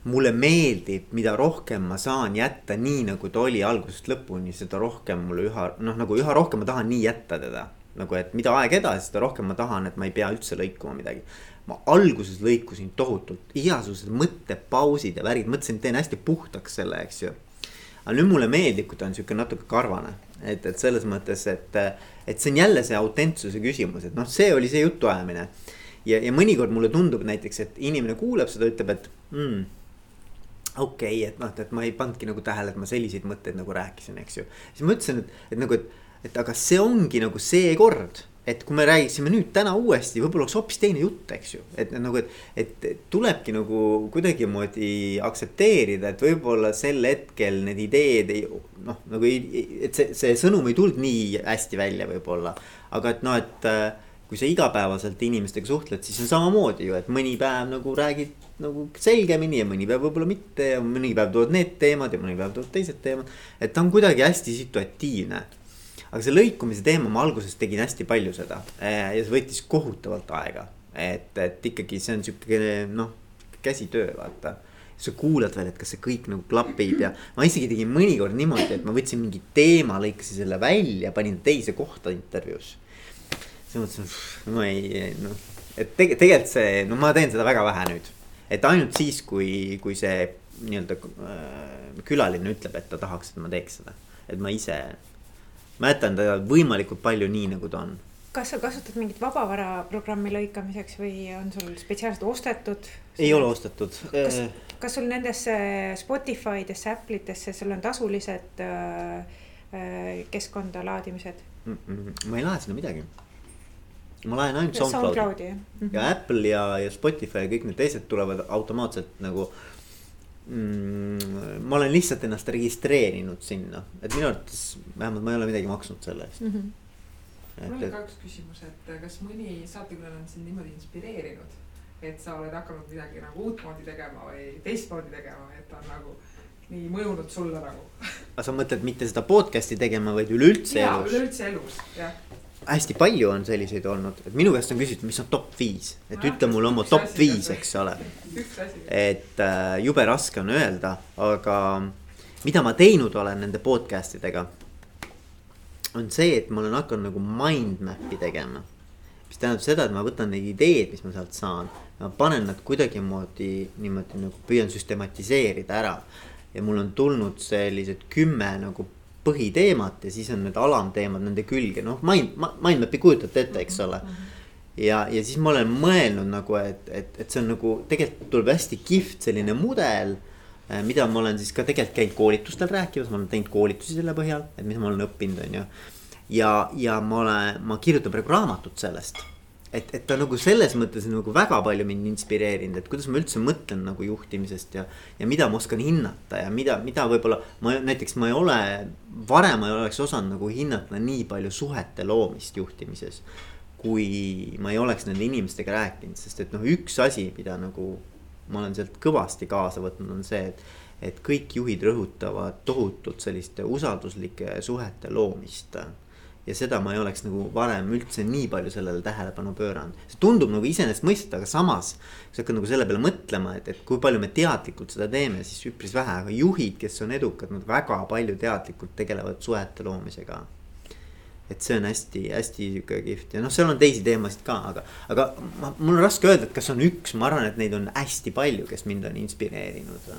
mulle meeldib, mida rohkem ma saan jätta nii, nagu ta oli algusest lõpuni, seda rohkem mulle üha noh, nagu üha rohkem ma tahan nii jätta teda. nagu, et mida aeg edasi, seda rohkem ma tahan, et ma ei pea üldse lõikuma midagi. ma alguses lõikusin tohutult, igasugused mõttepausid ja värgid, mõtlesin, teen hästi puhtaks selle, eks ju. aga nüüd mulle meeldib, kui ta on sihuke natuke karvane, et, et selles mõttes, et, et see on jälle see autentsuse küsimus, et noh, see oli see jutuajamine. ja, ja mõnikord mulle tundub näiteks, et inimene kuuleb seda, ütleb, et mm, okei okay,, et noh, et ma ei pannudki nagu tähele, et ma selliseid mõtteid nagu rääkisin, eks ju. siis ma ütlesin, et, et nagu, et, et aga see ongi nagu see kord, et kui me räägiksime nüüd täna uuesti, võib-olla oleks hoopis teine jutt, eks ju. et nagu, et, et tulebki nagu kuidagimoodi aktsepteerida, et võib-olla sel hetkel need ideed ei noh, nagu ei, et see, see sõnum ei tulnud nii hästi välja, võib-olla. aga et noh, et kui sa igapäevaselt inimestega suhtled, siis on samamoodi ju, et mõni päev nagu räägid nagu selgemini ja mõni päev võib-olla mitte ja mõni päev tulevad need teemad ja mõni päev tulevad teised teemad. et ta on kuidagi hästi situatiivne. aga see lõikumise teema, ma alguses tegin hästi palju seda eh, ja see võttis kohutavalt aega. et, et ikkagi see on sihuke noh, käsitöö vaata. sa kuulad veel, et kas see kõik nagu klapib ja ma isegi tegin mõnikord niimoodi, et ma võtsin mingi teema, lõikasin selle välja, panin teise kohta intervjuus. siis mõtlesin, no ei, noh, et tege-, tegelikult see, no ma teen seda väga vähe nüüd. Et ainult siis, kui, kui see nii-öelda äh, külaline ütleb, et ta tahaks, et ma teeks seda, et ma ise. ma jätan ta võimalikult palju nii, nagu ta on kas sa kasutad mingit vabavara programmi lõikamiseks või on sul spetsiaalselt ostetud? ei ole ostetud. kas, kas sul nendesse Spotify-desse, Apple'itesse, sul on tasulised äh, äh keskkonda laadimised mm? -mm, ma ei lae sinna midagi. Ma laen ainult SoundCloudi, SoundCloudi mm. -hmm. ja Apple ja, ja Spotify ja kõik need teised tulevad automaatselt nagu mm,. ma olen lihtsalt ennast registreerinud sinna, et minu arvates vähemalt ma ei ole midagi maksnud selle eest mm. -hmm mul oli ka üks küsimus, et kas mõni saatekülaline on sind niimoodi inspireerinud, et sa oled hakanud midagi nagu uutmoodi tegema või teistmoodi tegema, et ta on nagu nii mõjunud sulle nagu. aga sa mõtled mitte seda podcast'i tegema, vaid üleüldse elus? jaa, üleüldse elus, jah hästi palju on selliseid olnud, et minu käest on küsitud, mis on top viis, et ütle mulle oma top viis, eks ole. et äh, jube raske on öelda, aga mida ma teinud olen nende podcast idega on see, et ma olen hakanud nagu mind map'i tegema. mis tähendab seda, et ma võtan neid ideed, mis ma sealt saan, ma panen nad kuidagimoodi niimoodi nagu püüan süstematiseerida ära. ja mul on tulnud sellised kümme nagu põhiteemat ja siis on need alamteemad nende külge, noh mind, mind map'i kujutate ette, eks ole ja, ja siis ma olen mõelnud nagu, et, et, et see on nagu tegelikult tuleb hästi kihvt selline mudel Äh, mida ma olen siis ka tegelikult käinud koolitustel rääkimas, ma olen teinud koolitusi selle põhjal, et mis ma olen õppinud, on ju. ja, ja ma olen, ma kirjutan praegu raamatut sellest. Et, et ta nagu selles mõttes nagu väga palju mind inspireerinud, et kuidas ma üldse mõtlen nagu juhtimisest ja. ja mida ma oskan hinnata ja mida, mida võib-olla ma näiteks ma ei ole, varem ma ei oleks osanud nagu hinnata nii palju suhete loomist juhtimises kui ma ei oleks nende inimestega rääkinud, sest et noh, üks asi, mida nagu ma olen sealt kõvasti kaasa võtnud, on see, et, et kõik juhid rõhutavad tohutult selliste usalduslike suhete loomist ja seda ma ei oleks nagu varem üldse nii palju sellele tähelepanu pööranud. see tundub nagu iseenesestmõistetav, aga samas. kui sa hakkad nagu selle peale mõtlema, et, et kui palju me teadlikult seda teeme, siis üpris vähe, aga juhid, kes on edukad, nad väga palju teadlikult tegelevad suhete loomisega et see on hästi-hästi sihuke kihvt ja noh, seal on teisi teemasid ka, aga, aga ma, mul on raske öelda, et kas on üks, ma arvan, et neid on hästi palju, kes mind on inspireerinud.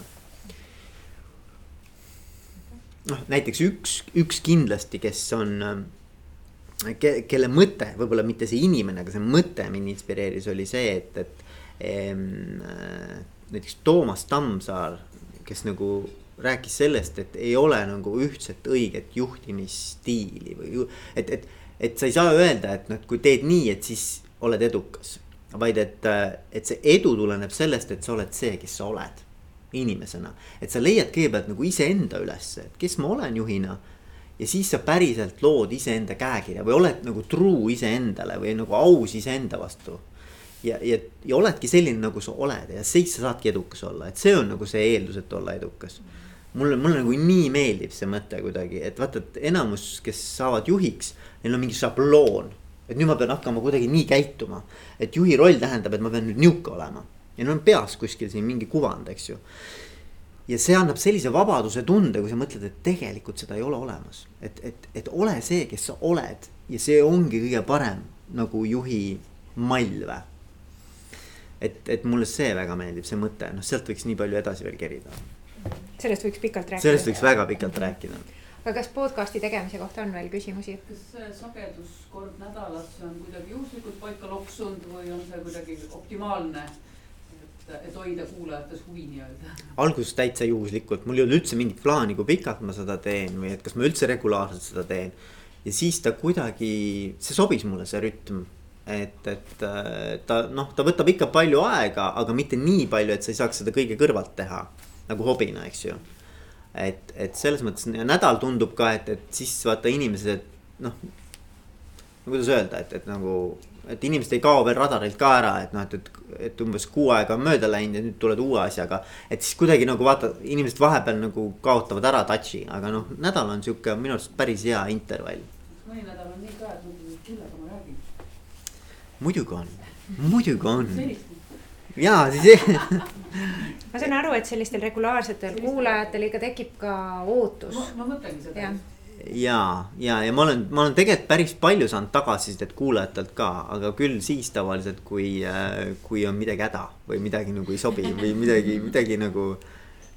noh, näiteks üks, üks kindlasti, kes on ke,, kelle mõte, võib-olla mitte see inimene, aga see mõte mind inspireeris, oli see, et, et em, näiteks Toomas Tammsaar, kes nagu rääkis sellest, et ei ole nagu ühtset õiget juhtimisstiili või ju, et, et, et sa ei saa öelda, et noh, et kui teed nii, et siis oled edukas. vaid et, et see edu tuleneb sellest, et sa oled see, kes sa oled inimesena. et sa leiad kõigepealt nagu iseenda ülesse, et kes ma olen juhina. Ja siis sa päriselt lood iseenda käekirja või oled nagu truu iseendale või nagu aus iseenda vastu. Ja, ja, ja oledki selline, nagu sa oled ja siis sa saadki edukas olla, et see on nagu see eeldus, et olla edukas. Mulle, mulle nagu nii meeldib see mõte kuidagi, et vaata, et enamus, kes saavad juhiks, neil on mingi šabloon. et nüüd ma pean hakkama kuidagi nii käituma, et juhi roll tähendab, et ma pean nüüd nihuke olema. Ja neil on peas kuskil siin mingi kuvand, eks ju. Ja see annab sellise vabaduse tunde, kui sa mõtled, et tegelikult seda ei ole olemas, et, et, et ole see, kes sa oled ja see ongi kõige parem nagu juhi mall või et, et mulle see väga meeldib, see mõte, noh, sealt võiks nii palju edasi veel kerida sellest võiks pikalt rääkida. sellest võiks väga pikalt rääkida. aga kas podcast'i tegemise kohta on veel küsimusi? kas see sagedus kord nädalas on kuidagi juhuslikult paika loksunud või on see kuidagi optimaalne? Et, et hoida kuulajates huvi nii-öelda. alguses täitsa juhuslikult, mul ei olnud üldse mingit plaani, kui pikalt ma seda teen või et kas ma üldse regulaarselt seda teen. ja siis ta kuidagi, see sobis mulle, see rütm et, et ta noh, ta võtab ikka palju aega, aga mitte nii palju, et sa ei saaks seda kõige kõrvalt teha nagu hobina, eks ju. et, et selles mõttes nädal tundub ka, et, et siis vaata inimesed noh. kuidas öelda, et, et nagu, et inimesed ei kao veel radarilt ka ära, et noh, et, et, et umbes kuu aega on mööda läinud ja nüüd tuled uue asjaga. et siis kuidagi nagu vaata, inimesed vahepeal nagu kaotavad ära touch'i, aga noh, nädal on sihuke minu arust päris hea intervall. mõni nädal on nii ka, et mõtled, et kellega ma räägin. muidugi on, muidugi on ja siis ma saan aru, et sellistel regulaarsetel kuulajatel ikka tekib ka ootus. ma mõtlengi seda. Ja, ja, ja ma olen, ma olen tegelikult päris palju saanud tagasisidet kuulajatelt ka, aga küll siis tavaliselt, kui, kui on midagi häda või midagi nagu ei sobi või midagi, midagi nagu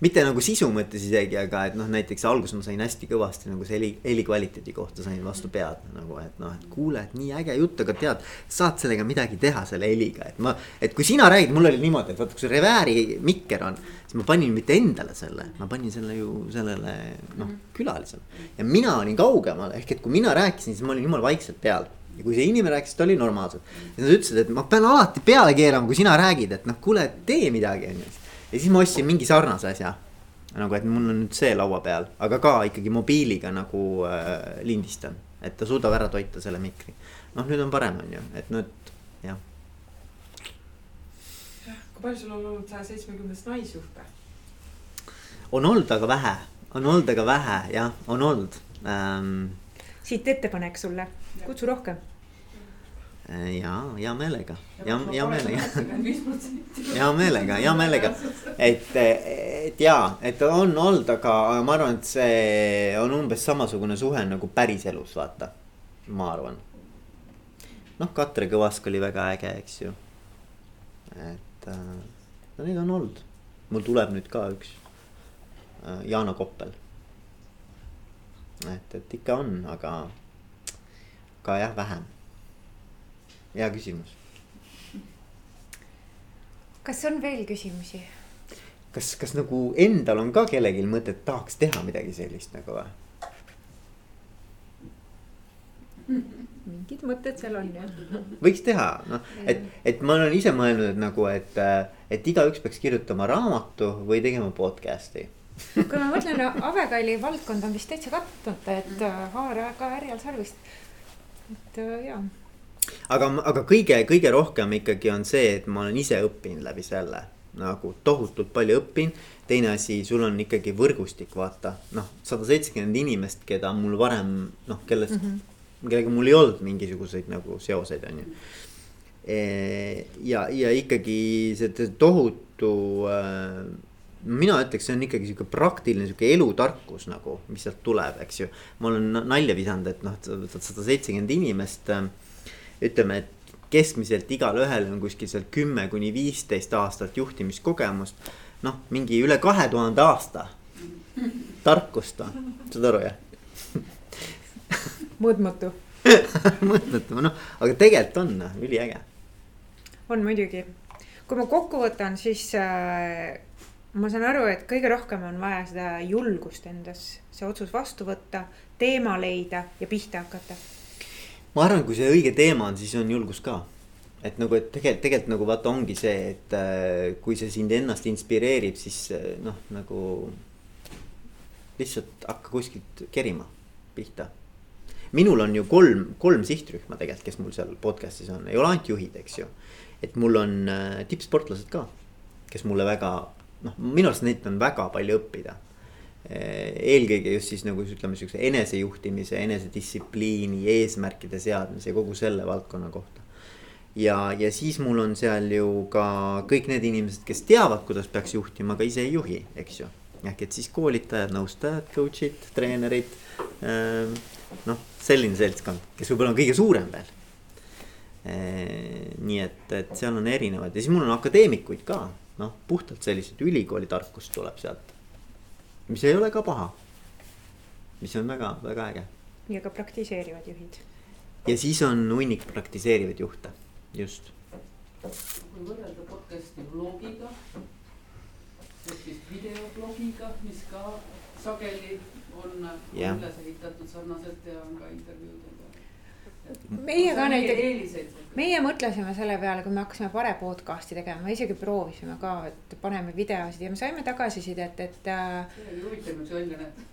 mitte nagu sisu mõttes isegi, aga et noh, näiteks alguses ma sain hästi kõvasti nagu see heli, heli kvaliteedi kohta sain vastu pead nagu, et noh, et kuule, et nii äge jutt, aga tead. saad sellega midagi teha selle heliga, et ma, et kui sina räägid, mul oli niimoodi, et vaata, kui see revääri mikker on. siis ma panin mitte endale selle, ma panin selle ju sellele noh, külalisele. ja mina olin kaugemal, ehk et kui mina rääkisin, siis ma olin jumala vaikselt peal ja kui see inimene rääkis, ta oli normaalselt. ja nad ütlesid, et ma pean alati peale keerama, kui sina räägid, et noh, kuule, tee midagi, onju ja siis ma ostsin mingi sarnase asja. nagu, et mul on nüüd see laua peal, aga ka ikkagi mobiiliga nagu äh, lindistan, et ta suudab ära toita selle mikri. noh, nüüd on parem, on ju, et nüüd jah. jah, kui palju sul on olnud saja seitsmekümnest naisjuhte? on olnud, aga vähe, on olnud, aga vähe, jah, on olnud ähm,. siit ettepanek sulle, kutsu rohkem ja, hea meelega, ja, hea meelega. hea meelega, hea meelega, et, et ja, et on olnud, aga ma arvan, et see on umbes samasugune suhe nagu päriselus, vaata, ma arvan. noh, Katre Kõvask oli väga äge, eks ju. et äh, no neid on olnud, mul tuleb nüüd ka üks äh, Jaana Koppel. et, et ikka on, aga, aga jah, vähem hea küsimus. kas on veel küsimusi? kas, kas nagu endal on ka kellelgi mõtet, tahaks teha midagi sellist nagu või? mingid mõtted seal on jah. võiks teha, noh, et, et ma olen ise mõelnud, et nagu, et, et igaüks peaks kirjutama raamatu või tegema podcast'i kui ma mõtlen, Avekalli valdkond on vist täitsa katmata, et haara ka härjal sarvist. et jaa aga, aga kõige, kõige rohkem ikkagi on see, et ma olen ise õppinud läbi selle nagu tohutult palju õppinud. teine asi, sul on ikkagi võrgustik, vaata noh, sada seitsekümmend inimest, keda mul varem noh, kellest mm, -hmm. kellega mul ei olnud mingisuguseid nagu seoseid, on ju. E, ja, ja ikkagi see tohutu äh, mina ütleks, see on ikkagi sihuke praktiline sihuke elutarkus nagu, mis sealt tuleb, eks ju. ma olen nalja visanud, et noh, sada seitsekümmend inimest äh, ütleme, et keskmiselt igalühel on kuskil seal kümme kuni viisteist aastat juhtimiskogemust. noh, mingi üle kahe tuhande aasta tarkust on, saad aru jah? mõõtmatu *laughs* mõõtmatu, noh, aga tegelikult on noh, üliäge. on muidugi, kui ma kokku võtan, siis äh, ma saan aru, et kõige rohkem on vaja seda julgust endas, see otsus vastu võtta, teema leida ja pihta hakata ma arvan, kui see õige teema on, siis on julgus ka. et nagu, et tegelikult, tegelikult nagu vaata, ongi see, et äh, kui see sind ennast inspireerib, siis äh, noh, nagu. lihtsalt hakka kuskilt kerima pihta. minul on ju kolm, kolm sihtrühma tegelikult, kes mul seal podcast'is on, ei ole ainult juhid, eks ju. et mul on äh, tippsportlased ka, kes mulle väga, noh, minu arust neilt on väga palju õppida eelkõige just siis nagu ütleme, siukse enesejuhtimise, enesedistsipliini, eesmärkide seadmise ja kogu selle valdkonna kohta. ja, ja siis mul on seal ju ka kõik need inimesed, kes teavad, kuidas peaks juhtima, aga ise ei juhi, eks ju. ehk et siis koolitajad, nõustajad, coach'id, treenerid. Ehm, noh, selline seltskond, kes võib-olla on kõige suurem veel. Ehm, nii et, et seal on erinevad ja siis mul on akadeemikuid ka, noh, puhtalt sellised ülikooli tarkust tuleb sealt mis ei ole ka paha. mis on väga-väga äge. ja ka praktiseerivad juhid. ja siis on hunnik praktiseerivaid juhte, just. kui võrrelda podcast'i blogiga, siis videoblogiga, mis ka sageli on yeah. üles ehitatud sarnaselt ja on ka intervjuudega meie ka näiteks, meie mõtlesime selle peale, kui me hakkasime Pare podcast'i tegema, isegi proovisime ka, et paneme videosid ja me saime tagasisidet, et äh,.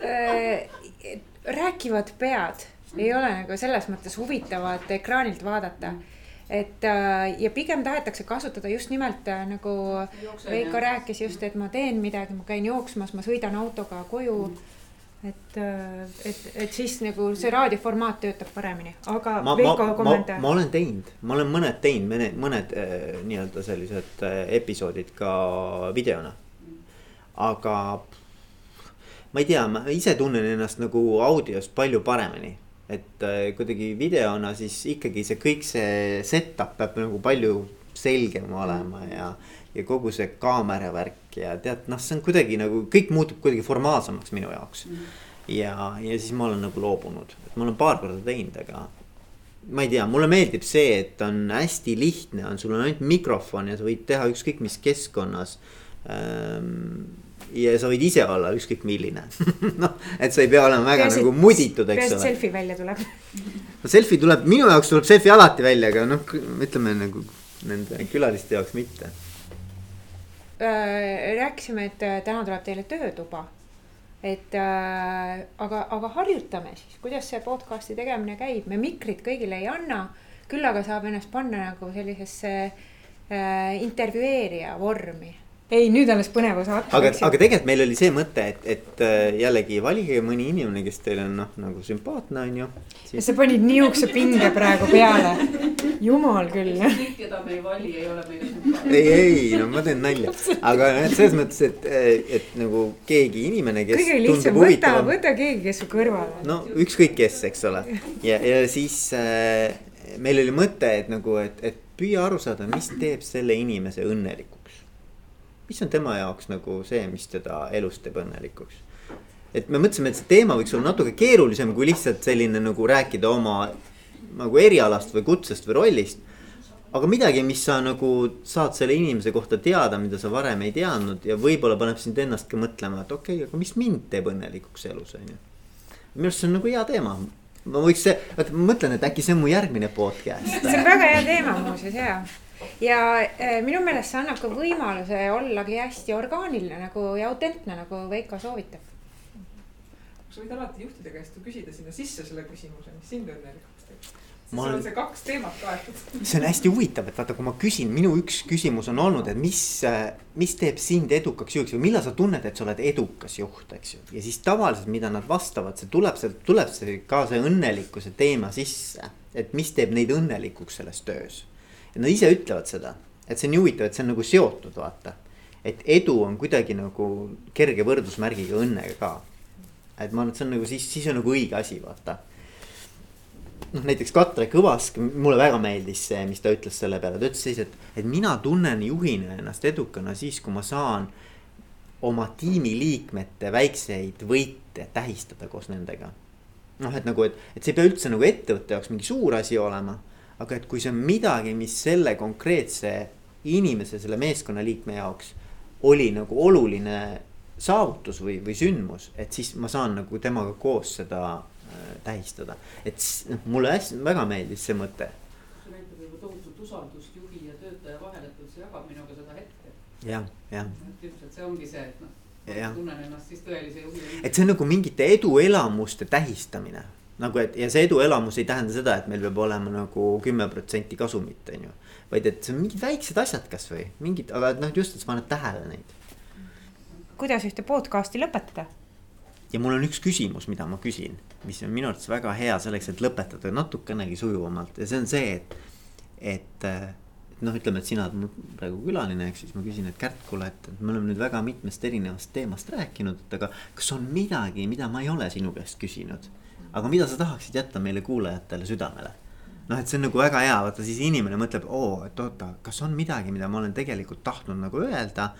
Äh, rääkivad pead mm. ei ole nagu selles mõttes huvitavad ekraanilt vaadata. Mm. Et äh, ja pigem tahetakse kasutada just nimelt äh, nagu Veiko rääkis just, et ma teen midagi, ma käin jooksmas, ma sõidan autoga koju. Mm et, et, et siis nagu see raadioformaat töötab paremini, aga ma, Veiko kommentaar. ma olen teinud, ma olen mõned teinud, mõned, mõned äh, nii-öelda sellised äh, episoodid ka videona. aga ma ei tea, ma ise tunnen ennast nagu audios palju paremini. et äh, kuidagi videona siis ikkagi see kõik see setup peab nagu palju selgem olema ja, ja kogu see kaamera värk ja tead, noh, see on kuidagi nagu kõik muutub kuidagi formaalsemaks minu jaoks. ja, ja siis ma olen nagu loobunud, et ma olen paar korda teinud, aga ma ei tea, mulle meeldib see, et on hästi lihtne, on, sul on ainult mikrofon ja sa võid teha ükskõik mis keskkonnas ähm, ja sa võid ise olla ükskõik milline *laughs* noh, et sa ei pea olema väga Peaasi, nagu muditud, eks ole. selfie välja tuleb. no selfie tuleb, minu jaoks tuleb selfie alati välja, aga noh, ütleme nagu nende külaliste jaoks mitte. Äh, rääkisime, et äh, täna tuleb teile töötuba. et äh, aga, aga harjutame siis, kuidas see podcast'i tegemine käib, me mikrit kõigile ei anna. küll aga saab ennast panna nagu sellisesse äh, intervjueerija vormi. Ei, nüüd alles põnev osa. aga, aga tegelikult meil oli see mõte, et, et äh, jällegi valige mõni inimene, kes teile on noh, nagu sümpaatne on ju. ja sa panid niisuguse pinge praegu peale. jumal küll. kõik, keda me ei vali, ei ole meile sümpaatsed. ei, ei, no ma teen nalja, aga noh, et selles mõttes, et, et nagu keegi inimene, kes kõige lihtsam, tundub võta, huvitav. võta keegi, kes su kõrval on. no ükskõik kes, eks ole, ja, ja siis äh, meil oli mõte, et nagu, et, et püüa aru saada, mis teeb selle inimese õnnelikuks. Mis on tema jaoks nagu see, mis teda elus teeb õnnelikuks. et me mõtlesime, et see teema võiks olla natuke keerulisem kui lihtsalt selline nagu rääkida oma nagu erialast või kutsest või rollist. aga midagi, mis sa nagu saad selle inimese kohta teada, mida sa varem ei teadnud ja võib-olla paneb sind ennast ka mõtlema, et okei okay,, aga mis mind teeb õnnelikuks elus, on ju. minu arust see on nagu hea teema ma võiks, vaata ma mõtlen, et äkki see on mu järgmine podcast. see on väga hea teema muuseas ja, ja äh, minu meelest see annab ka võimaluse ollagi hästi orgaaniline nagu ja autentne, nagu Veiko soovitab. sa võid alati juhtide käest küsida sinna sisse selle küsimuse, mis sind õnnelikuks teeb. siis Ma sul olen- on see kaks teemat kaetud. see on hästi huvitav, et vaata, kui ma küsin, minu üks küsimus on olnud, et mis, mis teeb sind edukaks juhiks või millal sa tunned, et sa oled edukas juht, eks ju. ja siis tavaliselt, mida nad vastavad, see tuleb, see tuleb see ka see õnnelikkuse teema sisse. et mis teeb neid õnnelikuks selles töös. Ja nad ise ütlevad seda, et see on nii huvitav, et see on nagu seotud, vaata. et edu on kuidagi nagu kerge võrdusmärgiga õnnega ka. et ma arvan, et see on nagu siis, siis on nagu õige asi, vaata noh, näiteks Katre Kõvask, mulle väga meeldis see, mis ta ütles selle peale, ta ütles siis, et, et mina tunnen juhina ennast edukana siis, kui ma saan oma tiimiliikmete väikseid võite tähistada koos nendega. noh, et nagu, et, et see ei pea üldse nagu ettevõtte jaoks mingi suur asi olema, aga et kui see on midagi, mis selle konkreetse inimese, selle meeskonnaliikme jaoks oli nagu oluline saavutus või, või sündmus, et siis ma saan nagu temaga koos seda äh, tähistada. et noh, mulle hästi, väga meeldis see mõte. see näitab juba tohutut usaldust juhi ja töötaja vahel, et üldse jagab minuga seda hetke. jah, jah. et ilmselt see ongi see, et noh, tunnen ennast siis tõelise juhi. et see on nagu mingite eduelamuste tähistamine. Nagu, et ja see eduelamus ei tähenda seda, et meil peab olema nagu kümme protsenti kasumit, on ju. vaid et see on mingid väiksed asjad kasvõi mingid, aga noh, just, et sa paned tähele neid. kuidas ühte podcast'i lõpetada? ja mul on üks küsimus, mida ma küsin, mis on minu arvates väga hea selleks, et lõpetada natukenegi sujuvamalt ja see on see, et, et. noh, ütleme, et sina oled mul praegu külaline, eks siis ma küsin, et Kärt, kuule, et et me oleme nüüd väga mitmest erinevast teemast rääkinud, et aga kas on midagi, mida ma ei ole sinu käest küsinud. Aga mida sa tahaksid jätta meile kuulajatele südamele? noh, et see on nagu väga hea, vaata siis inimene mõtleb, oo, et oota, kas on midagi, mida ma olen tegelikult tahtnud nagu öelda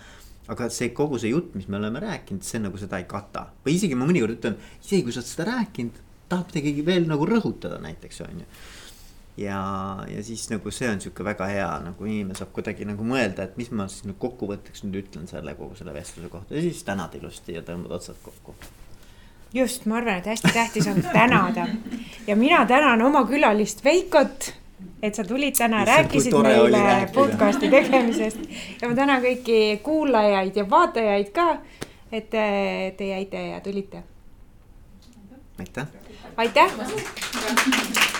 aga see kogu see jutt, mis me oleme rääkinud, see nagu seda ei kata. või isegi ma mõnikord ütlen, isegi kui sa oled seda rääkinud, tahad midagi veel nagu rõhutada näiteks on ju. ja, ja siis nagu see on sihuke väga hea, nagu inimene saab kuidagi nagu mõelda, et mis ma siis nüüd kokkuvõtteks nüüd ütlen selle kogu selle vestluse kohta ja siis tänad ilusti ja tõmbad otsad kokku. Just, ma arvan, et hästi tähtis on tänada ja mina tänan oma külalist Veikot, et sa tulid täna, rääkisid meile podcast'i tegemisest ja ma tänan kõiki kuulajaid ja vaatajaid ka, et te, te jäite ja tulite. aitäh. aitäh.